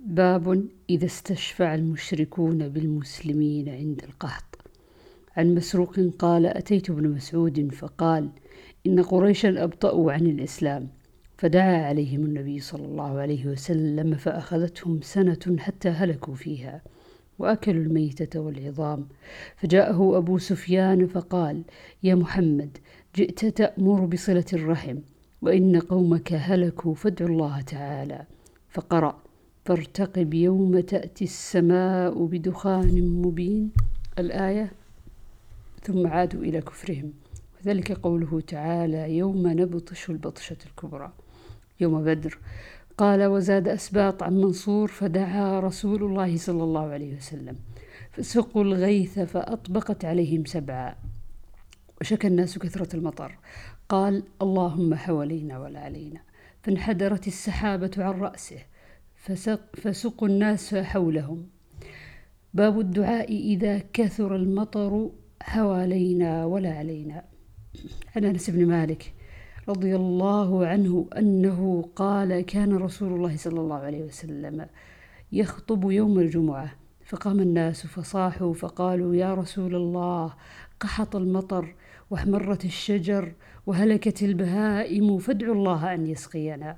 باب إذا استشفع المشركون بالمسلمين عند القحط. عن مسروق قال أتيت ابن مسعود فقال إن قريشا أبطأوا عن الإسلام. فدعا عليهم النبي صلى الله عليه وسلم فأخذتهم سنة حتى هلكوا فيها وأكلوا الميتة والعظام. فجاءه أبو سفيان فقال يا محمد جئت تأمر بصلة الرحم وإن قومك هلكوا فادعوا الله تعالى. فقرأ فارتقب يوم تأتي السماء بدخان مبين. الآية ثم عادوا إلى كفرهم. وذلك قوله تعالى يوم نبطش البطشة الكبرى يوم بدر. قال وزاد أسباط عن منصور فدعا رسول الله صلى الله عليه وسلم فسقوا الغيث فأطبقت عليهم سبعا. وشكى الناس كثرة المطر. قال اللهم حوالينا ولا علينا. فانحدرت السحابة عن رأسه. فسقوا الناس حولهم. باب الدعاء إذا كثر المطر حوالينا ولا علينا. عن أنس بن مالك رضي الله عنه أنه قال كان رسول الله صلى الله عليه وسلم يخطب يوم الجمعة فقام الناس فصاحوا فقالوا يا رسول الله قحط المطر واحمرت الشجر وهلكت البهائم فادعوا الله أن يسقينا.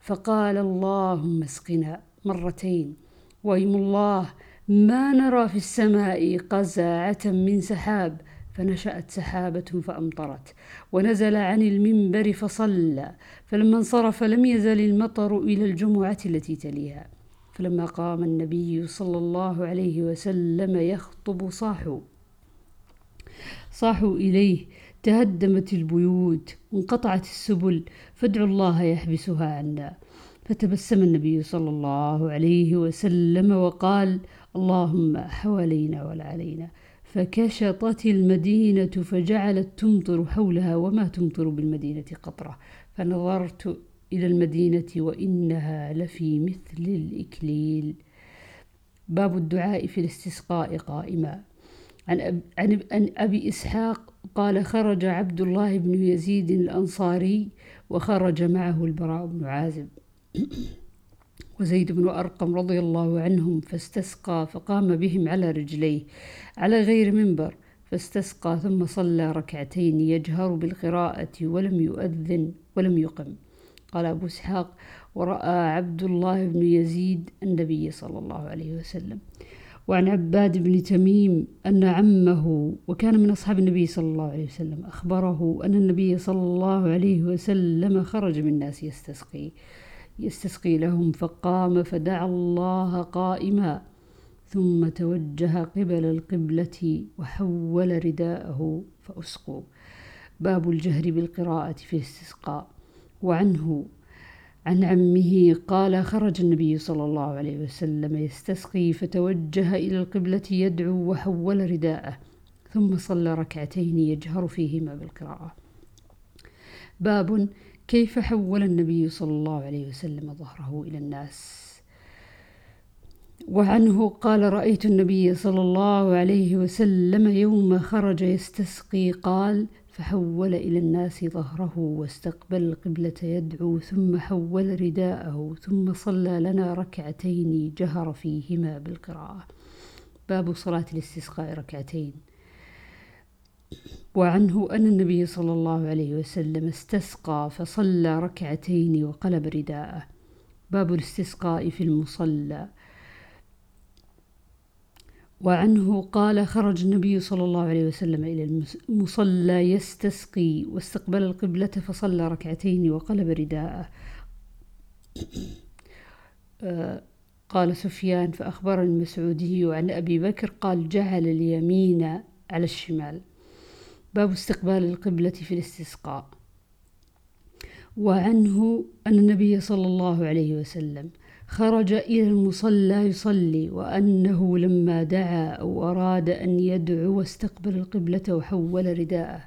فقال اللهم اسقنا مرتين. ويم الله ما نرى في السماء قزاعة من سحاب فنشأت سحابة فأمطرت. ونزل عن المنبر فصلى فلما انصرف لم يزل المطر إلى الجمعة التي تليها. فلما قام النبي صلى الله عليه وسلم يخطب صاحوا صاحوا إليه تهدمت البيوت وانقطعت السبل فادعوا الله يحبسها عنا. فتبسم النبي صلى الله عليه وسلم وقال اللهم حوالينا ولا علينا فكشطت المدينة فجعلت تمطر حولها وما تمطر بالمدينة قطرة. فنظرت إلى المدينة وإنها لفي مثل الإكليل. باب الدعاء في الاستسقاء قائما. عن, أب عن, عن أبي إسحاق قال خرج عبد الله بن يزيد الأنصاري وخرج معه البراء بن عازب. وزيد بن أرقم رضي الله عنهم فاستسقى فقام بهم على رجليه على غير منبر فاستسقى ثم صلى ركعتين يجهر بالقراءة ولم يؤذن ولم يقم. قال أبو إسحاق ورأى عبد الله بن يزيد النبي صلى الله عليه وسلم. وعن عباد بن تميم أن عمه وكان من أصحاب النبي صلى الله عليه وسلم أخبره أن النبي صلى الله عليه وسلم خرج من الناس يستسقي يستسقي لهم فقام فدعا الله قائما ثم توجه قبل القبلة وحول رداءه فأسقوا. باب الجهر بالقراءة في الاستسقاء وعنه عن عمه قال خرج النبي صلى الله عليه وسلم يستسقي فتوجه إلى القبلة يدعو وحول رداءه ثم صلى ركعتين يجهر فيهما بالقراءة. باب كيف حول النبي صلى الله عليه وسلم ظهره إلى الناس؟ وعنه قال رأيت النبي صلى الله عليه وسلم يوم خرج يستسقي قال فحول إلى الناس ظهره واستقبل القبلة يدعو ثم حول رداءه ثم صلى لنا ركعتين جهر فيهما بالقراءة. باب صلاة الاستسقاء ركعتين. وعنه أن النبي صلى الله عليه وسلم استسقى فصلى ركعتين وقلب رداءه. باب الاستسقاء في المصلى. وعنه قال خرج النبي صلى الله عليه وسلم إلى المصلى يستسقي واستقبل القبلة فصلى ركعتين وقلب رداءه. آه، قال سفيان فأخبر المسعودي عن أبي بكر قال جعل اليمين على الشمال. باب استقبال القبلة في الاستسقاء. وعنه أن النبي صلى الله عليه وسلم خرج إلى المصلى يصلي وأنه لما دعا أو أراد أن يدعو واستقبل القبلة وحول رداءه.